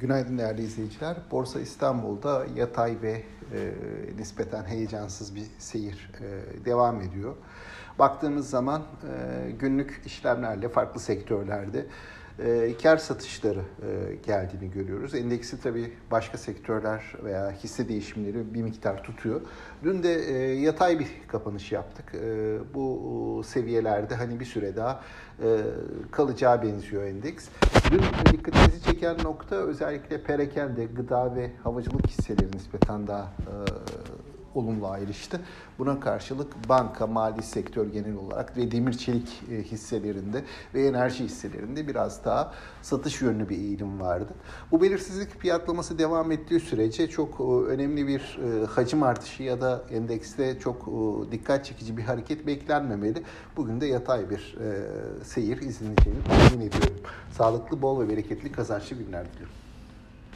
Günaydın değerli izleyiciler. Borsa İstanbul'da yatay ve e, nispeten heyecansız bir seyir e, devam ediyor. Baktığımız zaman e, günlük işlemlerle farklı sektörlerde e, kar satışları e, geldiğini görüyoruz. Endeksi tabii başka sektörler veya hisse değişimleri bir miktar tutuyor. Dün de e, yatay bir kapanış yaptık. E, bu seviyelerde hani bir süre daha kalacağı benziyor endeks. Dün dikkatinizi çeken nokta özellikle perakende, gıda ve havacılık hisseleri nispeten daha olumlu ayrıştı. Buna karşılık banka, mali sektör genel olarak ve demir çelik e, hisselerinde ve enerji hisselerinde biraz daha satış yönlü bir eğilim vardı. Bu belirsizlik fiyatlaması devam ettiği sürece çok e, önemli bir e, hacim artışı ya da endekste çok dikkat çekici bir hareket beklenmemeli. Bugün de yatay bir seyir izleneceğini tahmin ediyorum. Sağlıklı, bol ve bereketli kazançlı günler diliyorum.